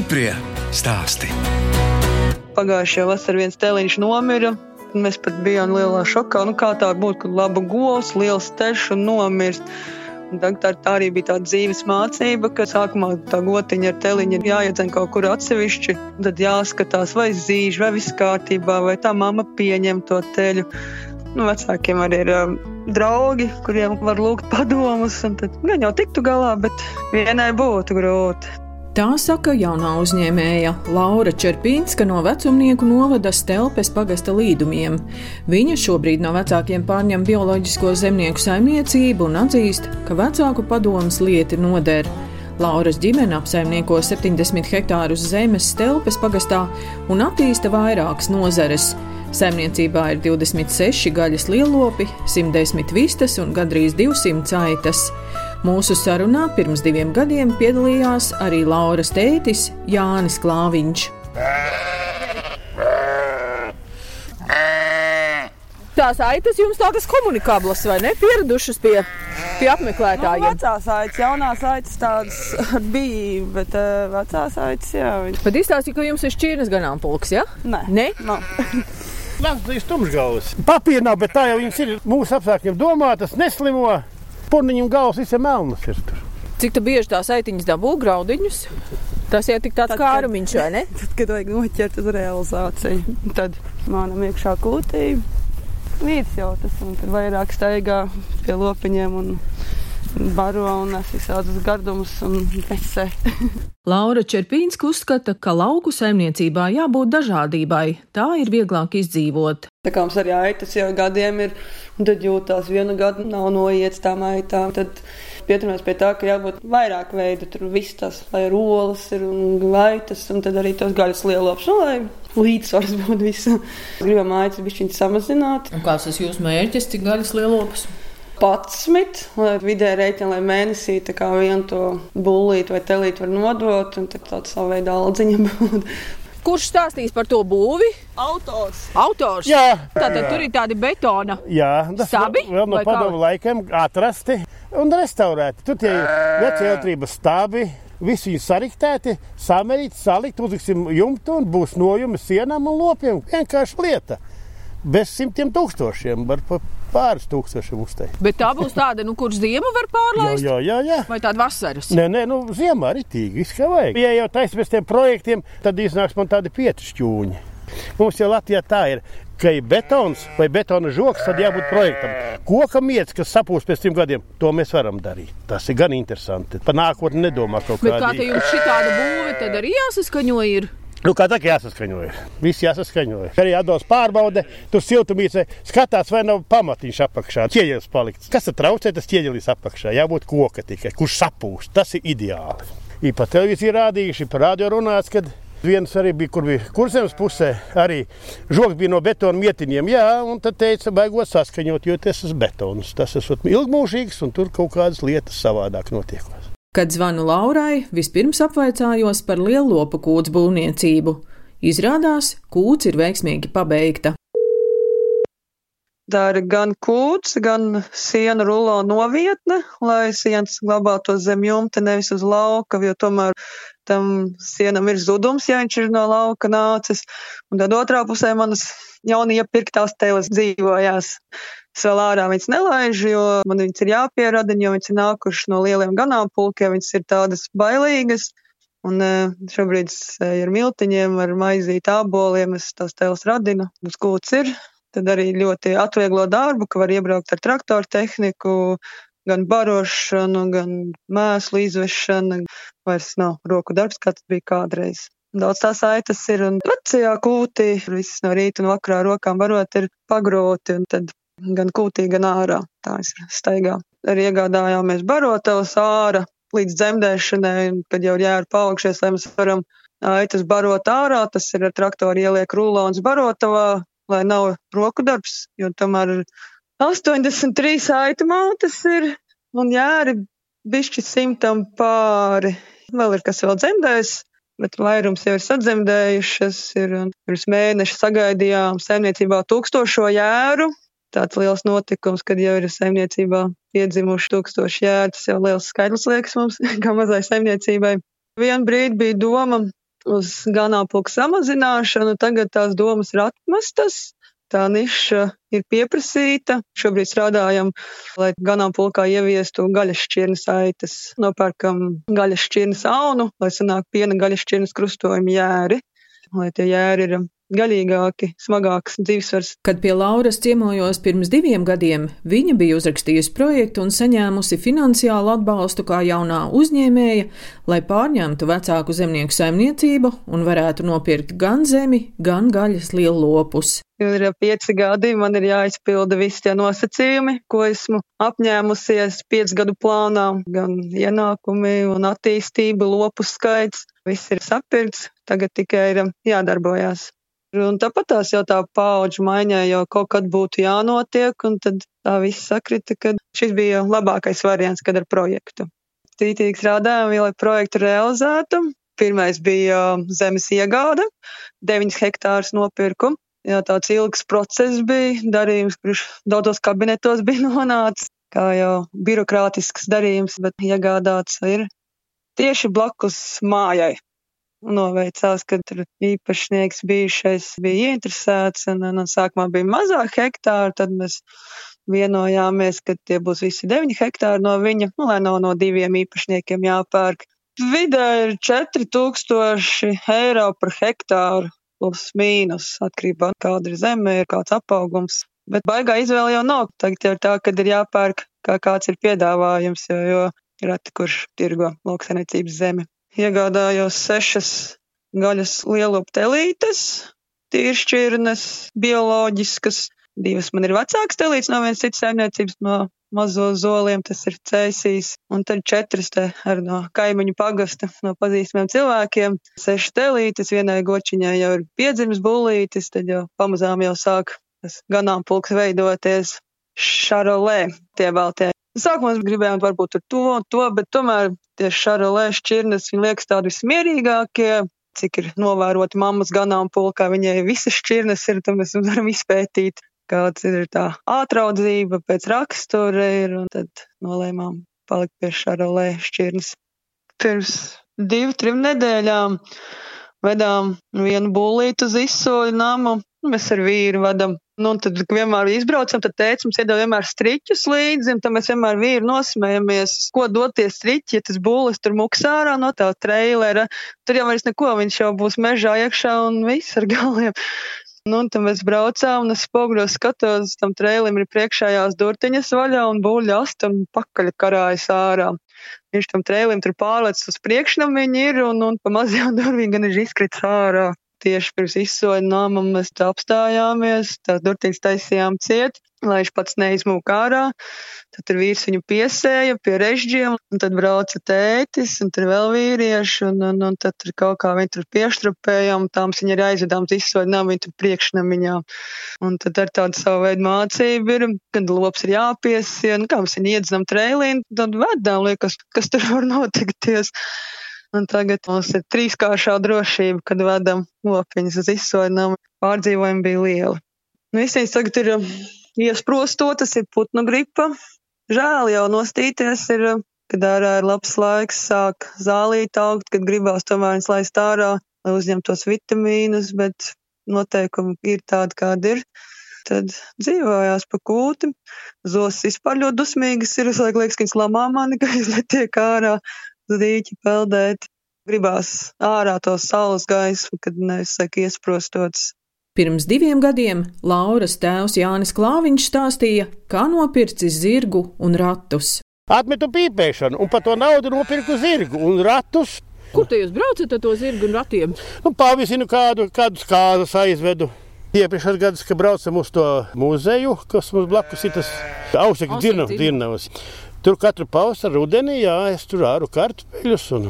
Stiprie stāsti. Pagājušajā vasarā viens tēliņš nomira. Mēs pat bijām lielā šokā. Nu, kā tā būtu, ka laba govs, liels tešs un nomirst. Tā, tā arī bija tāda dzīves mācība, ka sākumā tā gotiņa ar teliņu ir jāiedzen kaut kur atsevišķi. Tad jāskatās, vai zīž, vai viss kārtībā, vai tā mamma pieņem to teļu. Nu, vecākiem arī ir um, draugi, kuriem var lūgt padomus. Tad gan jau tiktu galā, bet vienai būtu grūti. Tā saka jaunā uzņēmēja Laura Čerpīnska no vecumnieku novada Stelpes pagasta līdumiem. Viņa šobrīd no vecākiem pārņem bioloģisko zemnieku saimniecību un atzīst, ka vecāku padomas lieti noder. Lauras ģimene apsaimnieko 70 hektārus zemes Stelpes pagastā un attīsta vairākas nozares. Saimniecībā ir 26 gaļas lielopi, 110 vistas un gandrīz 200 aitas. Mūsu sarunā pirms diviem gadiem piedalījās arī Lauras tētis Jānis Klāviņš. Tās aitas jums tādas komunikablas vai ne? Pieradušas pie, pie apmeklētājiem. Nu, vecās aitas, jaunās aitas tādas bija, bet uh, vecās aitas, jā. Viņas... Bet izstāstīja, ka jums ir šķirnes ganāmpulks, ja? Nē. Ne? No. Latvijas tumšgājas. Papīra nav, bet tā jau viņas ir mūsu apstākļiem domātas, neslimo. Purniņu galvas visam melnas ir tur. Cik tu bieži tās aitiņas dabū graudiņus? Tas jau tik tāds Tad, kā rumiņš, vai ne? Tad, kad vajag noķert uz realizāciju, tad manam iekšā kūtī vīrs jau tas un tad vairāk staigā pie lopiņiem un baro un nes visādus gardumus un besē. Laura Čerpīnska uzskata, ka lauku saimniecībā jābūt dažādībai, tā ir vieglāk izdzīvot. Tā kā mums arī aitas jau gadiem ir, un tad jūtās vienu gadu nav noiets tām aitām. Tad pieturamies pie tā, ka jābūt vairāk veidu, tur viss tas, lai ir olas ir un gaitas, un tad arī tos gaļas lielops, nu, lai līdzsvars būtu visam. Gribam aitas bišķiņas samazināt. Un kāds tas jūsu mērķis, cik gaļas lielopus? 11, lai vidē rēķina, lai mēnesī tā kā vienu to bullīti vai telīti var nodot, un tad tāda savu veidu aldziņa būtu. Kurš stāstīs par to būvi? Autors. Autors. Jā, Tātad tur ir tādi betona. Jā tas Stabi vēl no padomu laikiem atrasti un restaurēti. Tur tie veci elektrības stābi. Visi viņi sariktēti, samērīti, salikt, uzliksim jumtu un būs nojumi sienām un lopiem. Vienkārši lieta. Bez simtiem tūkstošiem, var pa pāris tūkstošiem uzteikt. Bet tā būs tāda, nu, kurš ziema var Jā, pārlaist? jā, jā. jā. Vai tāda vasaras? Nē, nē, nu, ziemā arī tīk, viss kā vajag. Ja jau taisnība pēc tiem projektiem, tad iznāks man tādi pietišķūņi. Mums jau Latvijā tā ir, ka ir betons vai betona žoks, tad jābūt projektam. Koka mietis, kas sapūs pēc trim gadiem, to mēs varam darīt. Tas ir gan interesanti. Par nākotni nedomā kaut Bet kā te jums šī tāda būve, tad arī jāsaskaņo ir. Nu, kā tā kā jāsaskaņojas. Viss jāsaskaņojas. Arī atdos pārbaude, tur siltumnīcē skatās, vai nav pamatiņš apakšā. Ķieģelis palikts. Kas tad traucē, tas ķieģelis apakšā. Jābūt koka tikai, kurš sapūst. Tas ir ideāli. Īpa televīzija rādījuši, par radio runāts, kad viens arī bija, kur bija kurzemes pusē. Arī žoks bija no betona mietiņiem. Jā, un tad teica, baigot saskaņot, jo tas ir betons. Tas ir ilgmūžīgs un tur kaut kādas lietas savādāk notiek. Kad zvanu Laurai, vispirms apvaicājos par lielopu kūts būvniecību. Izrādās, kūts ir veiksmīgi pabeigta. Tā ir gan kūts, gan siena rulo novietne, lai sienas glabātos zem jumta, nevis uz lauka, jo tomēr tam sienam ir zudums, ja viņš ir no lauka nācis. Un tad otrā pusē manas jaunie iepirktās teles dzīvojās. Vēl ārā viņas nelaižu, jo man viņas ir jāpierada, jo viņas ir nākušas no lieliem ganāmpulkiem, viņas ir tādas bailīgas. Un eh, šobrīd ar miltiņiem, ar maizīt āboliem, es tās teles radinu. Uz kūts ir, tad arī ļoti atvieglo darbu, ka var iebraukt ar traktoru tehniku, gan barošanu, gan mēslu izvešanu. Vairs nav roku darbs, kā tas bija kādreiz. Daudz tās aitas ir, un vecajā kūtī viss no rīta un vakarā rokām barot ir pagrūti, un tad gan kūtī, gan ārā. Tā es staigā. Arī iegādājāmies barotavas ārā līdz dzemdēšanai, kad jau ir jāra paaugšies, lai mēs varam aitas barot ārā, tas ir ar traktoru ieliek rulons barotavā, lai nav roku darbs, jo tomēr ir 83 aitu mātes ir, un jāri bišķi simtam pāri. Vēl ir kas vēl dzemdēs, bet vairums jau ir sadzemdējušas, ir pirms mēneša sagaidījām saimniecībā tūkstošo jēru. Tāds liels notikums, kad jau ir saimniecībā piedzimuši tūkstoši jēri, tas jau liels skaidrs liekas mums, kā mazai saimniecībai. Vienu brīdi bija doma uz ganāmpulku samazināšanu. Tagad tās domas ir atmestas. Tā niša ir pieprasīta. Šobrīd strādājam, lai ganāmpulkā ieviestu gaļas šķirnes aitas. Nopērkam gaļas šķirnes aunu, lai sanāk piena gaļas šķirnes krustojuma jēri. Lai tie jēri ir gaļīgāki, smagāks dzīvesvars. Kad pie Lauras ciemojos pirms diviem gadiem, viņa bija uzrakstījusi projektu un saņēmusi finansiālu atbalstu kā jaunā uzņēmēja, lai pārņemtu vecāku zemnieku saimniecību un varētu nopirkt gan zemi, gan gaļas lielopus. Ir pieci gadi, man ir jāizpilda visi tie nosacījumi, ko esmu apņēmusies piecu gadu plānā, gan ienākumi un attīstība, lopu skaits. Viss ir sapirkts, tagad tikai ir jādarbojās. Un tāpat tās jau tā paudžu maiņā jau kaut kad būtu jānotiek, un tad tā viss sakrita, ka šis bija labākais variants, kad ar projektu. Tītīgi strādājām, lai projektu realizētu. Pirmais bija zemes iegāde, 9 hektārus nopirku. Jā, tāds ilgs process bija, darījums, kurš daudzos kabinetos bija nonācis, kā jau birokrātisks darījums, bet iegādāts ir tieši blakus mājai noveicās, ka tur īpašnieks bijušais bija ieinteresēts, un, un, un sākumā bija mazāk hektāru, tad mēs vienojāmies, ka tie būs visi 9 hektāri no viņa, nu, lai nav no diviem īpašniekiem jāpērk. Vidē ir 4000 eiro par hektāru, plus mīnus, atkarībā no kāda ir zeme, ir kāds apaugums. Bet baigā izvēle jau nav. Tagad jau ir tā, ka ir jāpērk, kā kāds ir piedāvājums, jo, jo reti kurš tirgo lauksainiecības zemi iegādājos sešas gaļas lielupu telītes, tīršķirnes, bioloģiskas. Divas man ir vecākas telītes no vienas citas saimniecības, no mazo zoliem, tas ir cēsīs, un tad četras te ar no kaimiņu pagasta, no pazīstamiem cilvēkiem. Sešas telītes, vienai gočiņai jau ir piedzimis bulītis, tad jau pamazām jau sāk tas ganāmpulks veidoties. Šarolē tie vēl tie Sākumā mēs gribējām varbūt ar to un to, bet tomēr tie šarolē šķirnes, viņi liekas tādi vismierīgākie, cik ir novēroti mammas ganāmpulkā, viņai visas šķirnes ir, tad mēs varam izpētīt, kāds ir tā ātraudzība pēc rakstura ir, un tad nolēmām palikt pie šarolē šķirnes. Pirms divu, trim nedēļām vedām vienu būlītu uz izsoļu namu, mēs ar vīru vadam Nu, tad vienmēr izbraucam, tad teica, mums iedod vienmēr striķus līdzi, un tad mēs vienmēr vīri nosmējamies, ko doties striķi, ja tas būlis tur muksārā no tā treilera. Tur jau vairs neko, viņš jau būs mežā iekšā un viss ar galiem. Nu, un tad mēs braucām, un es spoguļos skatos, tam trēlim ir priekšējās durtiņas vaļā un būļa ast un pakaļ karājas ārā. Viņš tam trēlim tur pārlec uz priekšnamiņu ir, un, un pa mazajām durvīm gan ir izkrits ārā tieši pirms izsoļa nama mēs apstājāmies, tās durtīs taisījām ciet, lai viņš pats neizmūk ārā. Tad vīrs viņu piesēja pie režģiem, un tad brauca tētis, un tur vēl vīrieši, un, un, un tad tur kaut kā viņi tur pieštrapējām, tām viņi arī aizvedām uz izsoļa nama, viņi tur priekšnamiņā. Un tad ar tādu savu veidu mācību ir, kad lops ir jāpiesien, kā mēs viņu iedzinām trēlīnu, tad vedām, liekas, kas tur var notikties. Un tagad mums ir trīskāršā drošība, kad vedam lopiņus uz izsoļumu. Pārdzīvojumi bija lieli. Nu, Visīs tagad ir um, iesprostotas, ir putnu gripa. Žēl jau nostīties ir, um, kad ārā ir labs laiks, sāk zālīt augt, kad gribās tomēr viņas laist ārā, lai uzņemtos vitamīnus, bet noteikumi ir tādi, kādi ir. Tad dzīvojās pa kūti. Zos vispār ļoti dusmīgas ir. Es liekas, ka viņas lamā mani, ka es netiek ārā dīķi peldēt. Gribās ārā to saules gaismu, kad nesaka iesprostots. Pirms diviem gadiem Lauras tēvs Jānis Klāviņš stāstīja, kā nopircis zirgu un ratus. Atmetu pīpēšanu un par to naudu nopirku zirgu un ratus. Kur te jūs braucat ar to zirgu un ratiem? Nu, Pavizinu kādu, kādu kāzas aizvedu. Iepriekšējos gados, kad braucam uz to muzeju, kas mums blakus ir tas augstākais dzirnavs. Tur katru pavasaru, rudenī, jā, es tur āru kartupeļus. Un...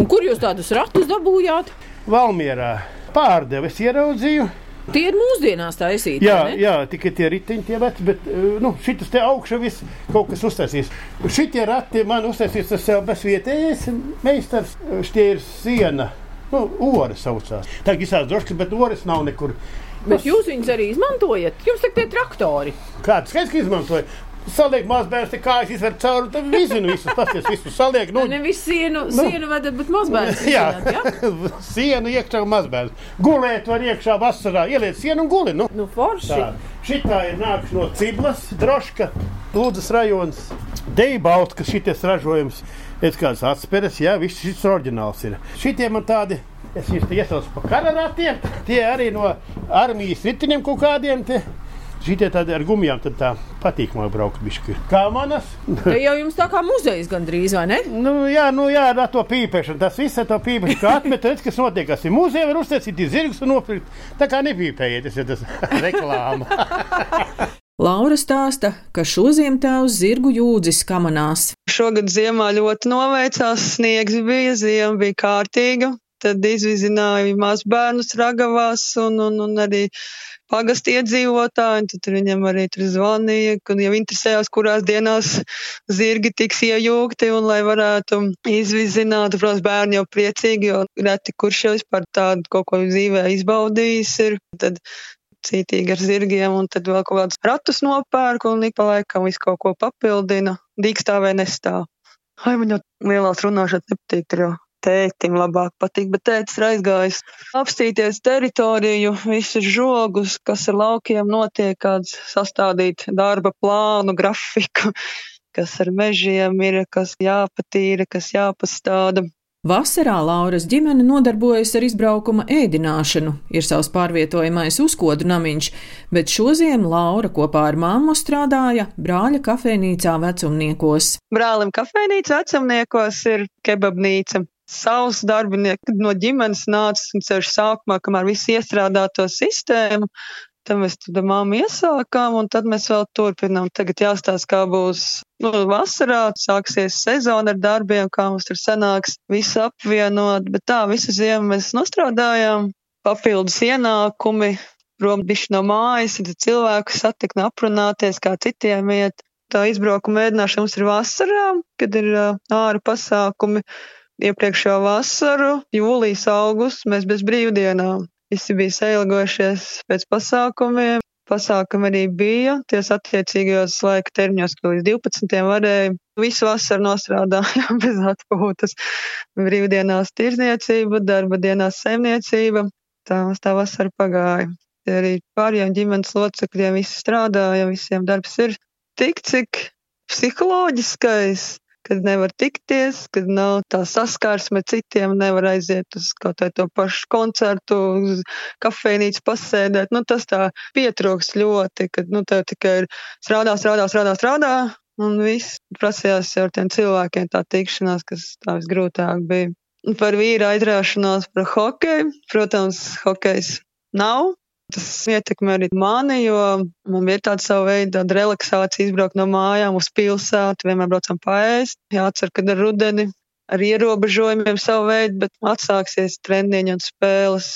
un kur jūs tādus ratus dabūjāt? Valmierā pārdevis ieraudzīju. Tie ir mūsdienās taisīti. Jā, jā tikai tie riteņi, tie veci, bet eh, nu, šis te augšā viss kaut kas uztaisīs. Šitie rati man uztaisīs tas jau bez vietējais meistars. Šie ir siena. Nu, Ore saucās. Tā ir visādi droši, bet ores nav nekur. Bet jūs viņus arī izmantojat? Jums ir tie traktori. Kāds skaits, ka izmantoja? Saliek mazbērns, te kājas izver cauri, tad vizinu visus, pasties visus saliek. Nu, Nevis sienu, sienu vedat, bet mazbērns. jā, izzināt, ja? sienu iekšā un mazbērns. Gulēt var iekšā vasarā, ieliec sienu un guli. Nu. Nu, forši. Tā. Šitā ir nākuši no Ciblas, Droška, Lūdzes rajons, Deibalts, kas šities ražojums. Es kāds atspēres, jā, viss šis oriģināls ir. Šitie man tādi, es viņus iesaucu pa kararatiem, tie arī no armijas ritiņiem kaut kādiem te. Šitie tādi ar gumijām, tad tā patīkamāk braukt bišķi. Kā manas? Te jau jums tā kā muzejs gandrīz, vai ne? Nu, jā, nu, jā, ar to pīpēšanu. Tas viss ar to pīpēšanu, kā atmet, redz, kas notiek. Kas ir muzejā, var uztaisīt zirgus un nopirkt. Tā kā nepīpējiet, tas ir tas reklāma. Laura stāsta, ka šoziem tēvs zirgu jūdzis kamanās. Šogad ziemā ļoti noveicās, sniegs bija, ziema bija kārtīga. Tad izvizināja mazbērnus ragavās un, un, un arī pagastu iedzīvotāji. Tad viņam arī tur zvanīja, kad jau interesējās, kurās dienās zirgi tiks iejūgti un lai varētu izvizināt. Protams, bērni jau priecīgi, jo reti kurš jau vispār tādu kaut ko dzīvē izbaudījis ir. Tad cītīgi ar zirgiem, un tad vēl kaut kādus ratus nopērku, un ik pa laikam visu kaut ko papildina. Dīkstā vai nestāv. Ai, man jau lielās runāšanas nepatīk, tur jau tētim labāk patīk, bet tētis ir aizgājis apstīties teritoriju, visus žogus, kas ar laukiem notiek, kāds sastādīt darba plānu, grafiku, kas ar mežiem ir, kas jāpatīra, kas jāpastāda. Vasarā Lauras ģimene nodarbojas ar izbraukuma ēdināšanu, ir savs pārvietojamais uzkodu namiņš, bet šoziem Laura kopā ar mammu strādāja brāļa kafejnīcā vecumniekos. Brālim kafejnīca vecumniekos ir kebabnīca. Savs darbinieks no ģimenes nāca un ceļš sākumā, kamēr visi iestrādā to sistēmu, tad mēs tur māmu iesākām, un tad mēs vēl turpinām. Tagad jāstāsta, kā būs nu, vasarā, sāksies sezona ar darbiem, kā mums tur sanāks visu apvienot, bet tā visu ziemu mēs nostrādājām, papildus ienākumi, prom no mājas, tad cilvēku satikt un aprunāties, kā citiem iet. Tā izbraukuma mēģināšana mums ir vasarā, kad ir āra pasākumi. Iepriekšējo vasaru, jūlijas, augusts, mēs bez brīvdienām. Visi bija sailgojušies pēc pasākumiem. Pasākumi arī bija, ties attiecīgajos laika termiņos, ka līdz 12. varēja. Visu vasaru nostrādājām bez atpūtas. Brīvdienās tirzniecība, darba dienās saimniecība. Tā tā vasara pagāja. Arī pārējiem ģimenes locekļiem visi strādāja, visiem darbs ir tik, cik psiholoģiskais kad nevar tikties, kad nav tā saskarsme citiem, nevar aiziet uz kaut vai to pašu koncertu, uz kafejnīcu pasēdēt. Nu, tas tā pietrūks ļoti, kad, nu, tev tikai ir strādā, strādā, strādā, strādā, un viss prasījās jau ar tiem cilvēkiem tā tikšanās, kas tā visgrūtāk bija. Par vīra aizraušanos par hokeju. Protams, hokejs nav Tas ietekmē arī mani, jo man ir tāda sava veida relaksācija, izbraukt no mājām uz pilsētu, vienmēr braucam paēst. Jācer, kad ar rudeni ar ierobežojumiem savu veidu, bet atsāksies treniņi un spēles.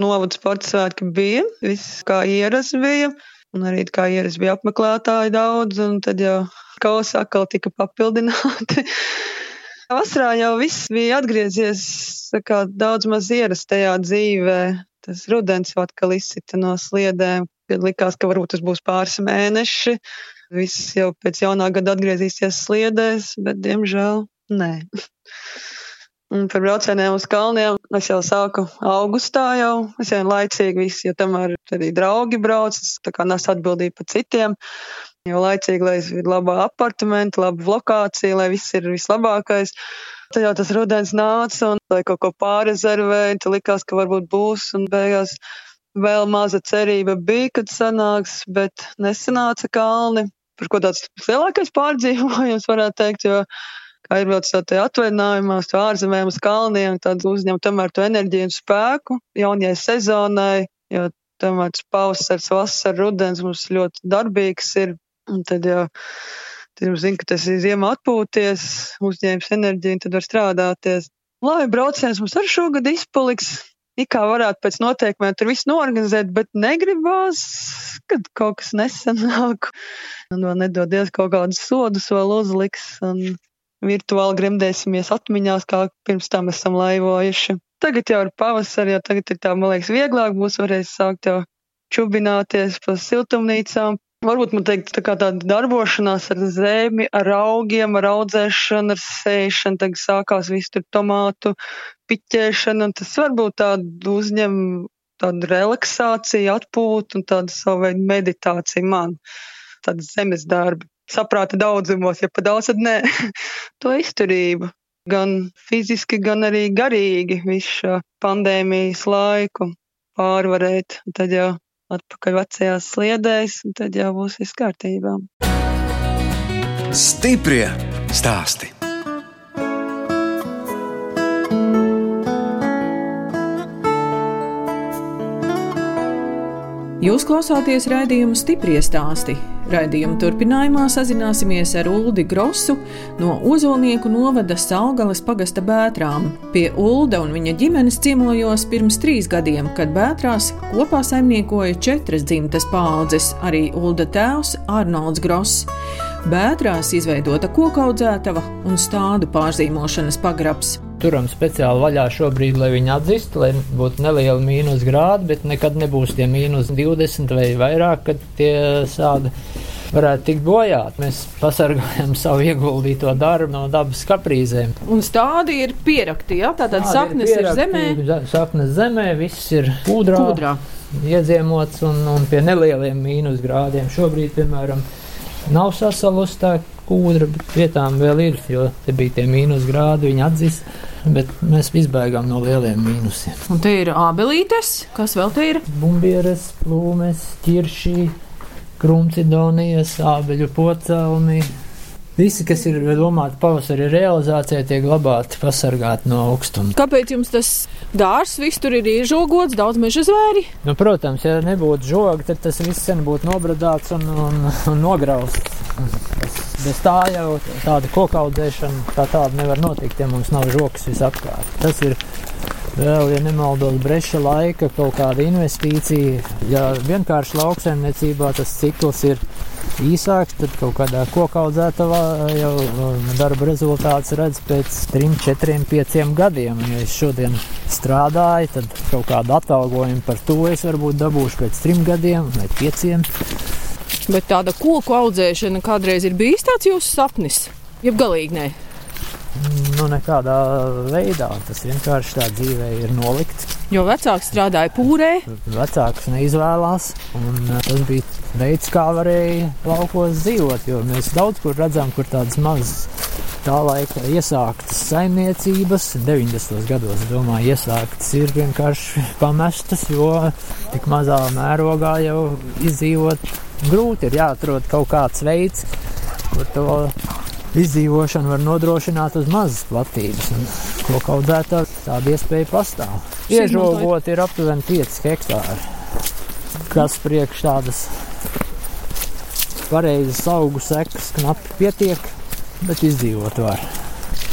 Novada sporta svētki bija, viss kā ierasts bija, un arī kā ierasts bija apmeklētāji daudz, un tad jau kausi atkal tika papildināti. Vasarā jau viss bija atgriezies kā, daudz maz ierastajā dzīvē tas rudens jau atkal izsita no sliedēm, likās, ka varbūt tas būs pāris mēneši. Viss jau pēc jaunā gada atgriezīsies sliedēs, bet diemžēl nē. Un par braucieniem uz kalniem es jau sāku augustā jau, es jau laicīgi visi, jo tomēr arī draugi brauc, tā kā nes atbildību par citiem. Jo laicīgi, lai ir laba apartamenta, laba lokācija, lai viss ir vislabākais. Tad jau tas rudens nāca un lai kaut ko pārrezervēja, tad likās, ka varbūt būs un beigās vēl maza cerība bija, kad sanāks, bet nesanāca kalni. Par ko tāds lielākais pārdzīvojums varētu teikt, jo kā tādā atvaļinājumā, uz ārzemēm, uz kalniem, tad uzņem tomēr to enerģiju un spēku jaunajai sezonai, jo tomēr tas pavasars, vasara, rudens mums ļoti darbīgs ir. Un tad jau Tad zinu, ka tas ir ziemā atpūties, uzņēmis enerģiju, un tad var strādāties. Labi, brauciens mums arī šogad izpaliks. Ikā varētu pēc noteikumiem tur viss norganizēt, bet negribās, kad kaut kas nesanāk. Un vēl nedodies kaut kādus sodus vēl uzliks. Un virtuāli gremdēsimies atmiņās, kā pirms tam esam laivojuši. Tagad jau ir pavasari, jau tagad ir tā, man liekas, vieglāk būs varēs sākt jau čubināties pa siltumnīcām, Varbūt man teikt, tā kā tāda darbošanās ar zemi, ar augiem, ar audzēšanu, ar sēšanu, tagad sākās viss tur tomātu piķēšana, un tas varbūt tādu uzņem tādu relaksāciju, atpūtu un tādu savu veidu meditāciju man, tādu zemes darbi. Saprāta daudzumos, ja pa daudz, tad nē, to izturību. Gan fiziski, gan arī garīgi visu pandēmijas laiku pārvarēt. Tad jau atpakaļ vecajās sliedēs, un tad jau būs viss kārtībā. Stiprie stāsti! Jūs klausāties raidījumu stipri stāstī. Raidījuma turpinājumā sazināsimies ar Uldi Grosu no Ozolnieku novada Salgales pagasta Bētrām. Pie Ulda un viņa ģimenes ciemojos pirms trīs gadiem, kad Bētrās kopā saimniekoja četras dzimtas paudzes, arī Ulda tēvs Arnolds Gross. Bētrās izveidota kokaudzētava un stādu pārzīmošanas pagrabs turam speciāli vaļā šobrīd, lai viņi atzīstu, lai būtu neliela mīnus grādi, bet nekad nebūs tie mīnus 20 vai vairāk, kad tie sādi varētu tikt bojāt. Mēs pasargājam savu ieguldīto darbu no dabas kaprīzēm. Un stādi ir pierakti, ja? Tātad Tādi saknes ir, pierakti, ir zemē. Saknes zemē, viss ir ūdrā. ūdrā. Iedziemots un, un pie nelieliem mīnus grādiem. Šobrīd, piemēram, nav sasalusi tā kūdra, bet vietām vēl ir, jo te bija tie mīnus grādi, viņi atzīst bet mēs izbēgām no lieliem mīnusiem. Un te ir abelītes, kas vēl te ir? Bumbieres, plūmes, ķiršī, krumcidonijas, ābeļu pocelmi. Visi, kas ir domāti pavasara realizācijai, tiek glabāti, pasargāti no augstuma. Kāpēc jums tas dārsts viss tur ir iežogots, daudz meža zvēri? Nu, protams, ja nebūtu žoga, tad tas viss sen būtu nobradāts un, un, un nograusts. Bez tā jau tāda kokaudzēšana kā tāda nevar notikt, ja mums nav žoks visapkārt. Tas ir vēl, ja nemaldos, breša laika kaut kāda investīcija. Ja vienkārši lauksaimniecībā tas cikls ir īsāks, tad kaut kādā kokaudzētavā jau um, darba rezultāts redz pēc 3, 4, 5 gadiem. Ja es šodien strādāju, tad kaut kādu atalgojumu par to es varbūt dabūšu pēc 3 gadiem vai 5. Bet tāda koku audzēšana kādreiz ir bijis tāds jūsu sapnis? Jeb galīgi nē. Nu, nekādā veidā tas vienkārši tā dzīvē ir nolikts. Jo vecāki strādāja pūrē. Vecāks neizvēlās, un uh, tas bija veids, kā varēja laukos dzīvot. Jo mēs daudz kur redzam, kur tādas mazas tā laika iesāktas saimniecības, 90. gados, domāju, iesāktas ir vienkārši pamestas, jo tik mazā mērogā jau izdzīvot grūti ir jāatrod kaut kāds veids, kur to izdzīvošanu var nodrošināt uz mazas platības. Ko kaudzētā tāda iespēja pastāv. Iežogot ir aptuveni 5 hektāri, kas priekš tādas pareizas augu sekas knapi pietiek, bet izdzīvot var.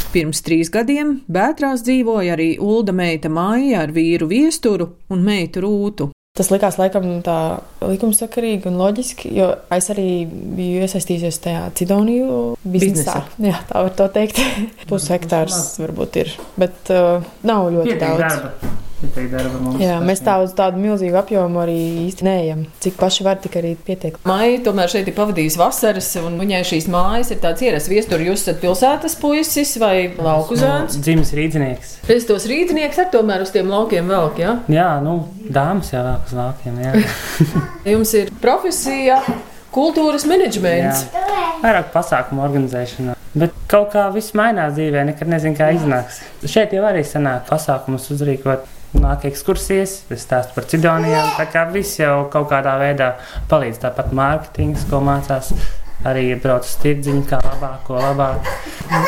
Pirms trīs gadiem Bētrās dzīvoja arī Ulda meita Māja ar vīru viesturu un meitu Rūtu. Tas likās laikam tā likumsakarīgi un loģiski, jo es arī biju iesaistījusies tajā cidoniju biznesā. Biznesa. Jā, tā var to teikt. Pushektārs varbūt ir, bet uh, nav ļoti Pietiek daudz. Darba. Jā, mēs tā uz tādu milzīgu apjomu arī īsti neejam. Cik paši var, tik arī pietiek. Maija tomēr šeit ir pavadījusi vasaras, un viņai šīs mājas ir tāds ierasts viestur. Jūs esat pilsētas puisis vai lauku zēns? No, dzimis rīdzinieks. Es tos rīdzinieks ar tomēr uz tiem laukiem velk, jā? Jā, nu, dāmas jau velk uz laukiem, jā. Jums ir profesija. Kultūras menedžments. Jā. Vairāk pasākumu organizēšana. Bet kaut kā viss mainās dzīvē, nekad nezinu, kā iznāks. Šeit jau arī sanāk pasākumus uzrīkot nāk ekskursijas, es stāstu par cidonijām. Tā kā viss jau kaut kādā veidā palīdz. Tāpat mārketings, ko mācās. Arī brauc uz tirdziņu, kā labāk, ko labāk.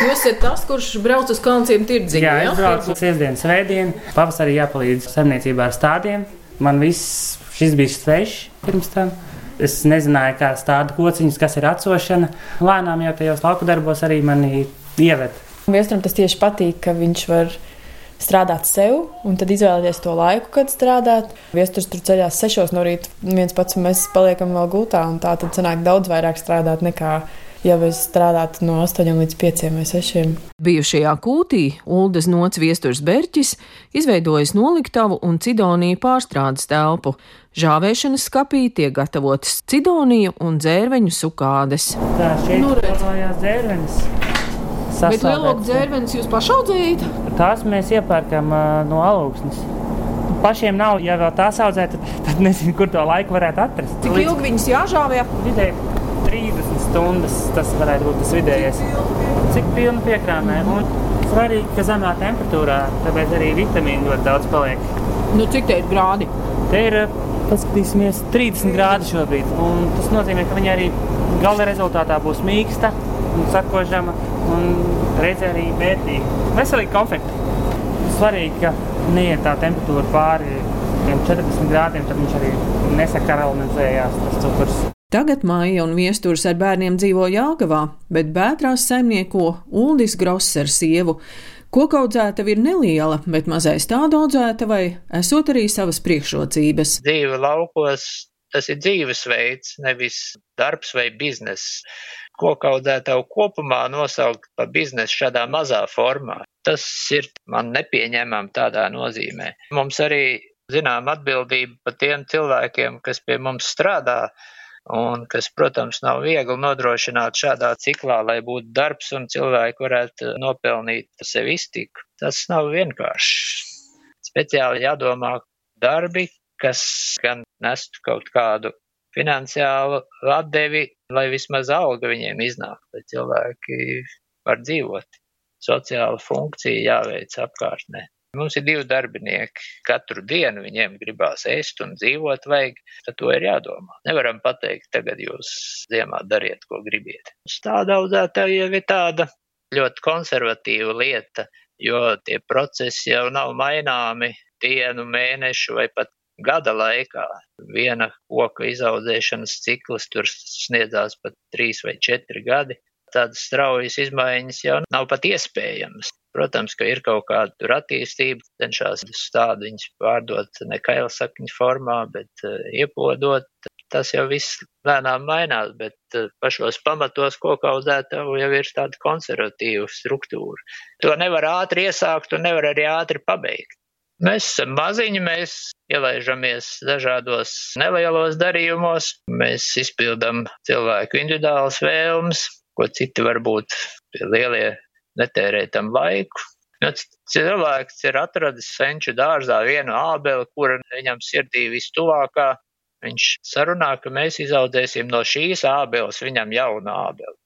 Jūs esat tas, kurš brauc uz kalnciem tirdziņu. Jā, es braucu uz sestdienas svētdienu. Pavasarī jāpalīdz saimniecībā ar stādiem. Man viss šis bija svešs pirms tam. Es nezināju, kā stāda kociņus, kas ir atsošana. Lēnām jau tajos lauku darbos arī mani ieved. Viestram tas tieši patīk, ka viņš var strādāt sev, un tad izvēlēties to laiku, kad strādāt. Viesturs tur ceļās sešos no rīta, viens pats mēs paliekam vēl gultā, un tā tad sanāk daudz vairāk strādāt nekā ja mēs strādātu no 8 līdz 5 vai 6. Bijušajā kūtī Uldas Nots Viesturs Berķis izveidojis noliktavu un cidoniju pārstrādes telpu. Žāvēšanas skapī tiek gatavotas cidoniju un dzērveņu sukādes. Tā šeit Nu, redz. Dzērvenes. Bet lielāku dzērvenes jūs pašaudzējat? Tās mēs iepērkam uh, no alūksnes. Pašiem nav, ja vēl tās audzē, tad, tad nezinu, kur to laiku varētu atrast. Cik ilgi viņas jāžāvē? Vidēji 30 stundas tas varētu būt tas vidējais. Cik pilna piekrāmē. Un svarīgi, ka zemā temperatūrā, tāpēc arī vitamīnu ļoti daudz paliek. Nu, cik te ir grādi? Te ir, paskatīsimies, 30 grādi šobrīd. Un tas nozīmē, ka viņa arī gala rezultātā būs mīksta un sakožama un reizē arī vērtīga. Veselīgi konfekti. Svarīgi, ka neiet tā temperatūra pāri tiem 40 grādiem, tad viņš arī nesakaramalizējās tas cukurs. Tagad Maija un viesturs ar bērniem dzīvo Jāgavā, bet Bētrās saimnieko Uldis Gross ar sievu. Kokaudzētava ir neliela, bet mazais tāda audzētavai esot arī savas priekšrocības. dzīve laukos, tas ir dzīvesveids, nevis darbs vai bizness. Kokaudzētavu kopumā nosaukt par biznesu šādā mazā formā. Tas ir man nepieņemam tādā nozīmē. Mums arī zinām atbildība par tiem cilvēkiem, kas pie mums strādā. Un kas, protams, nav viegli nodrošināt šādā ciklā, lai būtu darbs un cilvēki varētu nopelnīt sev iztiku. Tas nav vienkārši. Speciāli jādomā darbi, kas gan nestu kaut kādu finansiālu atdevi, lai vismaz alga viņiem iznāk, lai cilvēki var dzīvot. Sociāla funkcija jāveic apkārtnē. Mums ir divi darbinieki. Katru dienu viņiem gribās ēst un dzīvot, vajag, tad to ir jādomā. Nevaram pateikt, tagad jūs ziemā dariet, ko gribiet. Stāda audzētāja jau ir tāda ļoti konservatīva lieta, jo tie procesi jau nav maināmi dienu, mēnešu vai pat gada laikā. Viena koka izaudzēšanas cikls tur sniedzās pat trīs vai četri gadi. Tādas straujas izmaiņas jau nav pat iespējamas. Protams, ka ir kaut kāda tur attīstība, cenšas tādu viņus pārdot ne kailsakņu formā, bet uh, iepodot. Tas jau viss lēnām mainās, bet uh, pašos pamatos kokaudzētavu jau ir tāda konservatīva struktūra. To nevar ātri iesākt un nevar arī ātri pabeigt. Mēs esam maziņi, mēs ielaižamies dažādos nelielos darījumos, mēs izpildam cilvēku individuālas vēlmes, ko citi varbūt lielie netērē tam laiku. Nu, cilvēks ir atradis senču dārzā vienu ābeli, kura viņam sirdī vistuvākā. Viņš sarunā, ka mēs izaudzēsim no šīs ābeles viņam jaunu ābeli.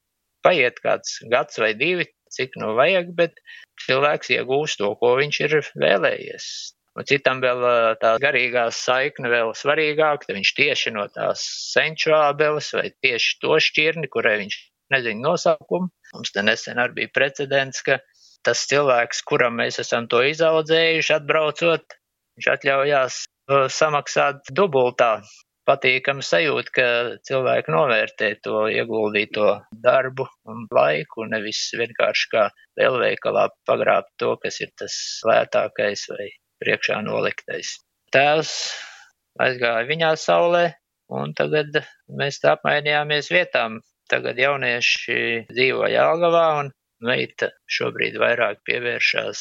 Paiet kāds gads vai divi, cik nu vajag, bet cilvēks iegūst to, ko viņš ir vēlējies. Un citam vēl tā garīgā saikne vēl svarīgāk, tad viņš tieši no tās senču ābeles vai tieši to šķirni, kurai viņš nezina nosaukumu. Mums te nesen arī bija precedents, ka tas cilvēks, kuram mēs esam to izaudzējuši, atbraucot, viņš atļaujās samaksāt dubultā. Patīkami sajūta, ka cilvēki novērtē to ieguldīto darbu un laiku, nevis vienkārši kā lielveikalā pagrābt to, kas ir tas lētākais vai priekšā noliktais. Tēvs aizgāja viņā saulē, un tagad mēs tā apmainījāmies vietām. Tagad jaunieši dzīvo Jālgavā, un meita šobrīd vairāk pievēršās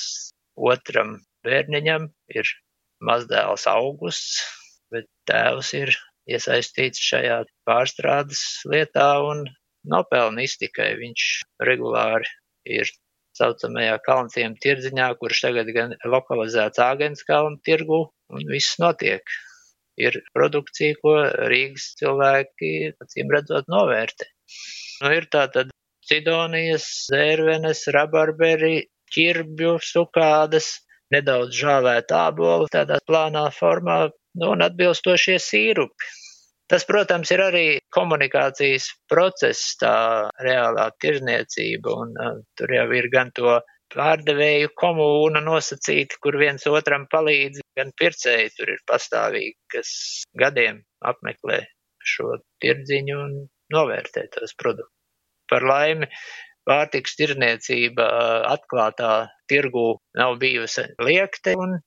otram bērniņam, ir mazdēls augusts, bet tēvs ir iesaistīts šajā pārstrādes lietā un nopelna iztikai. Viņš regulāri ir saucamajā kalnciem tirdziņā, kurš tagad gan lokalizēts Āgens kalnu tirgu, un viss notiek. Ir produkcija, ko Rīgas cilvēki, acīm redzot, novērtē. Nu, ir tā tad cidonijas, zērvenes, rabarberi, ķirbju, sukādas, nedaudz žāvēta ābolu tādā plānā formā, un atbilstošie sīrupi. Tas, protams, ir arī komunikācijas process, tā reālā tirzniecība, un uh, tur jau ir gan to pārdevēju komūna nosacīti, kur viens otram palīdz, gan pircēji tur ir pastāvīgi, kas gadiem apmeklē šo tirdziņu un novērtē tos produktus. Par laimi, pārtiks tirniecība atklātā tirgu nav bijusi liekte, un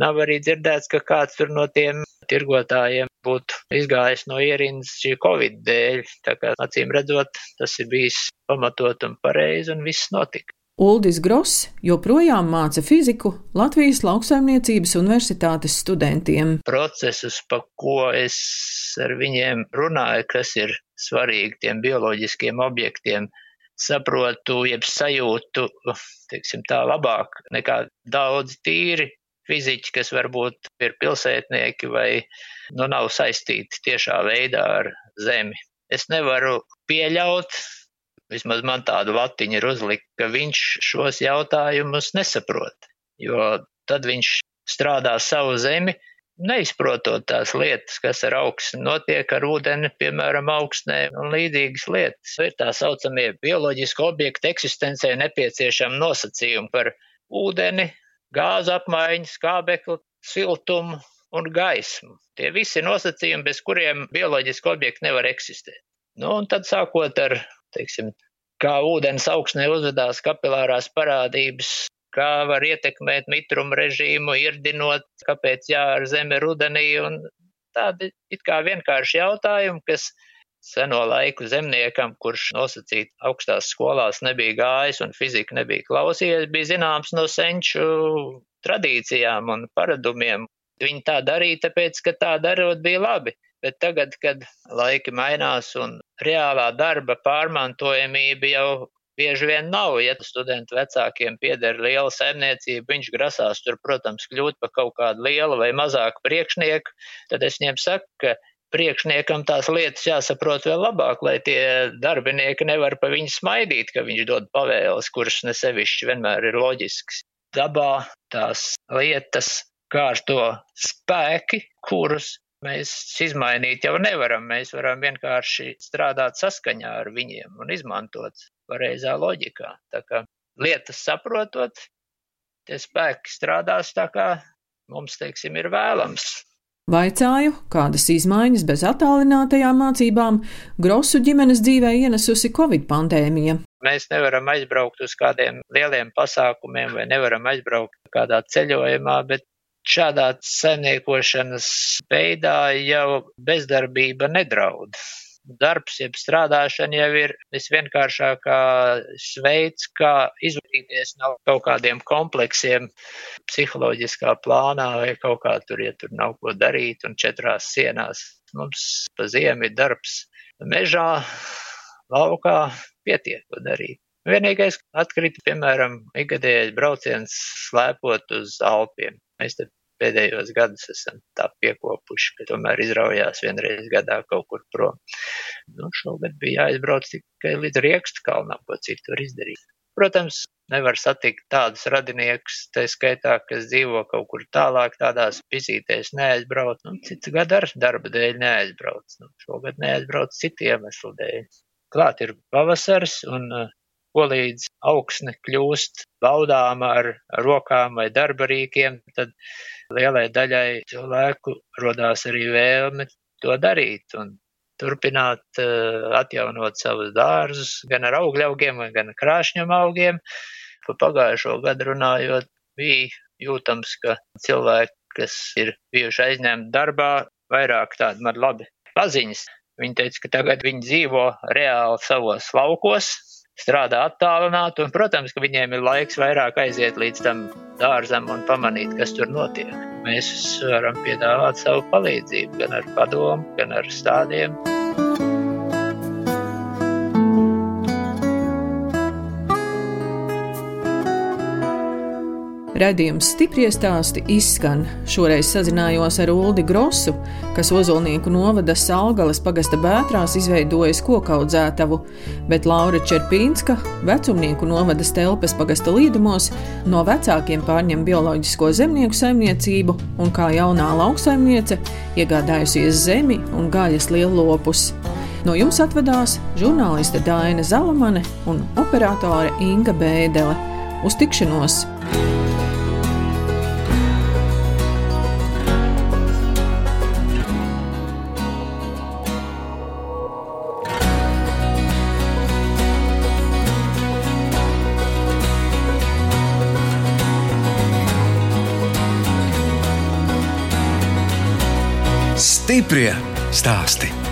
nav arī dzirdēts, ka kāds tur no tiem tirgotājiem būtu izgājis no ierindas šī Covid dēļ. Tā kā acīm redzot, tas ir bijis pamatot un pareizi un viss notika. Uldis Gross joprojām māca fiziku Latvijas lauksaimniecības universitātes studentiem. Procesus, pa ko es ar viņiem runāju, kas ir svarīgi tiem bioloģiskiem objektiem, saprotu, jeb sajūtu, teiksim tā, labāk nekā daudz tīri fiziķi, kas varbūt ir pilsētnieki vai nu, nav saistīti tiešā veidā ar zemi. Es nevaru pieļaut, vismaz man tādu latiņu ir uzlikt, ka viņš šos jautājumus nesaprot, jo tad viņš strādā savu zemi, neizprotot tās lietas, kas ar augstu notiek ar ūdeni, piemēram, augstnē un līdzīgas lietas. Ir tā saucamie bioloģiski objekti eksistencē nepieciešami nosacījumi par ūdeni, gāzu apmaiņu, skābekli, siltumu un gaismu. Tie visi nosacījumi, bez kuriem bioloģiski objekti nevar eksistēt. Nu, un tad sākot ar teiksim, kā ūdens augsnē uzvedās kapilārās parādības, kā var ietekmēt mitrumu režīmu, irdinot, kāpēc jāar zeme rudenī, un tādi it kā vienkārši jautājumi, kas seno laiku zemniekam, kurš nosacīt augstās skolās nebija gājis un fizika nebija klausījies, bija zināms no senču tradīcijām un paradumiem. Viņi tā darīja, tāpēc, ka tā darot bija labi bet tagad, kad laiki mainās un reālā darba pārmantojamība jau bieži vien nav, ja studentu vecākiem pieder liela saimniecība, viņš grasās tur, protams, kļūt par kaut kādu lielu vai mazāku priekšnieku, tad es viņiem saku, ka priekšniekam tās lietas jāsaprot vēl labāk, lai tie darbinieki nevar pa viņu smaidīt, ka viņš dod pavēles, kuras nesevišķi vienmēr ir loģisks. Dabā tās lietas kārto spēki, kurus mēs izmainīt jau nevaram. Mēs varam vienkārši strādāt saskaņā ar viņiem un izmantot pareizā loģikā. Tā kā lietas saprotot, tie spēki strādās tā, kā mums, teiksim, ir vēlams. Vaicāju, kādas izmaiņas bez attālinātajām mācībām Grosu ģimenes dzīvē ienesusi Covid pandēmija. Mēs nevaram aizbraukt uz kādiem lieliem pasākumiem vai nevaram aizbraukt kādā ceļojumā, bet šādā saimniekošanas veidā jau bezdarbība nedraud. Darbs, jeb strādāšana jau ir visvienkāršākais veids, kā izvairīties no kaut kādiem kompleksiem psiholoģiskā plānā vai kaut kā tur, ja tur nav ko darīt un četrās sienās. Mums pa ziemu ir darbs mežā, laukā, pietiek ko darīt. Vienīgais atkrita, piemēram, ikgadējais brauciens slēpot uz Alpiem. Mēs te pēdējos gadus esam tā piekopuši, ka tomēr izraujās vienreiz gadā kaut kur prom. Nu, šogad bija jāizbrauc tikai līdz Riekstu kalnam, ko citu var izdarīt. Protams, nevar satikt tādus radiniekus, tā skaitā, kas dzīvo kaut kur tālāk, tādās pizītēs neaizbrauc, nu, cits gadu ar darba dēļ neaizbrauc. Nu, šogad neaizbrauc citu iemeslu dēļ. Klāt ir pavasars un uh, ko līdz augsne kļūst baudāma ar rokām vai darba rīkiem, tad lielai daļai cilvēku rodās arī vēlme to darīt un turpināt uh, atjaunot savus dārzus gan ar augļaugiem, gan krāšņiem augiem. Pa pagājušo gadu runājot, bija jūtams, ka cilvēki, kas ir bijuši aizņemti darbā, vairāk tādi man labi paziņas. Viņi teica, ka tagad viņi dzīvo reāli savos laukos, strādā attālināti, un, protams, ka viņiem ir laiks vairāk aiziet līdz tam dārzam un pamanīt, kas tur notiek. Mēs varam piedāvāt savu palīdzību gan ar padomu, gan ar stādiem. Radījums stipri stāsti izskan. Šoreiz sazinājos ar Uldi Grosu, kas Ozolnieku novada Salgalas pagasta bētrās izveidojis kokaudzētavu, bet Laura Čerpīnska, vecumnieku novada Stelpes pagasta līdumos, no vecākiem pārņem bioloģisko zemnieku saimniecību un kā jaunā lauksaimniece iegādājusies zemi un gaļas lielopus. No jums atvedās žurnāliste Dāna Zalamane un operātore Inga Bēdele. Uz tikšanos! Stiprie stāsti.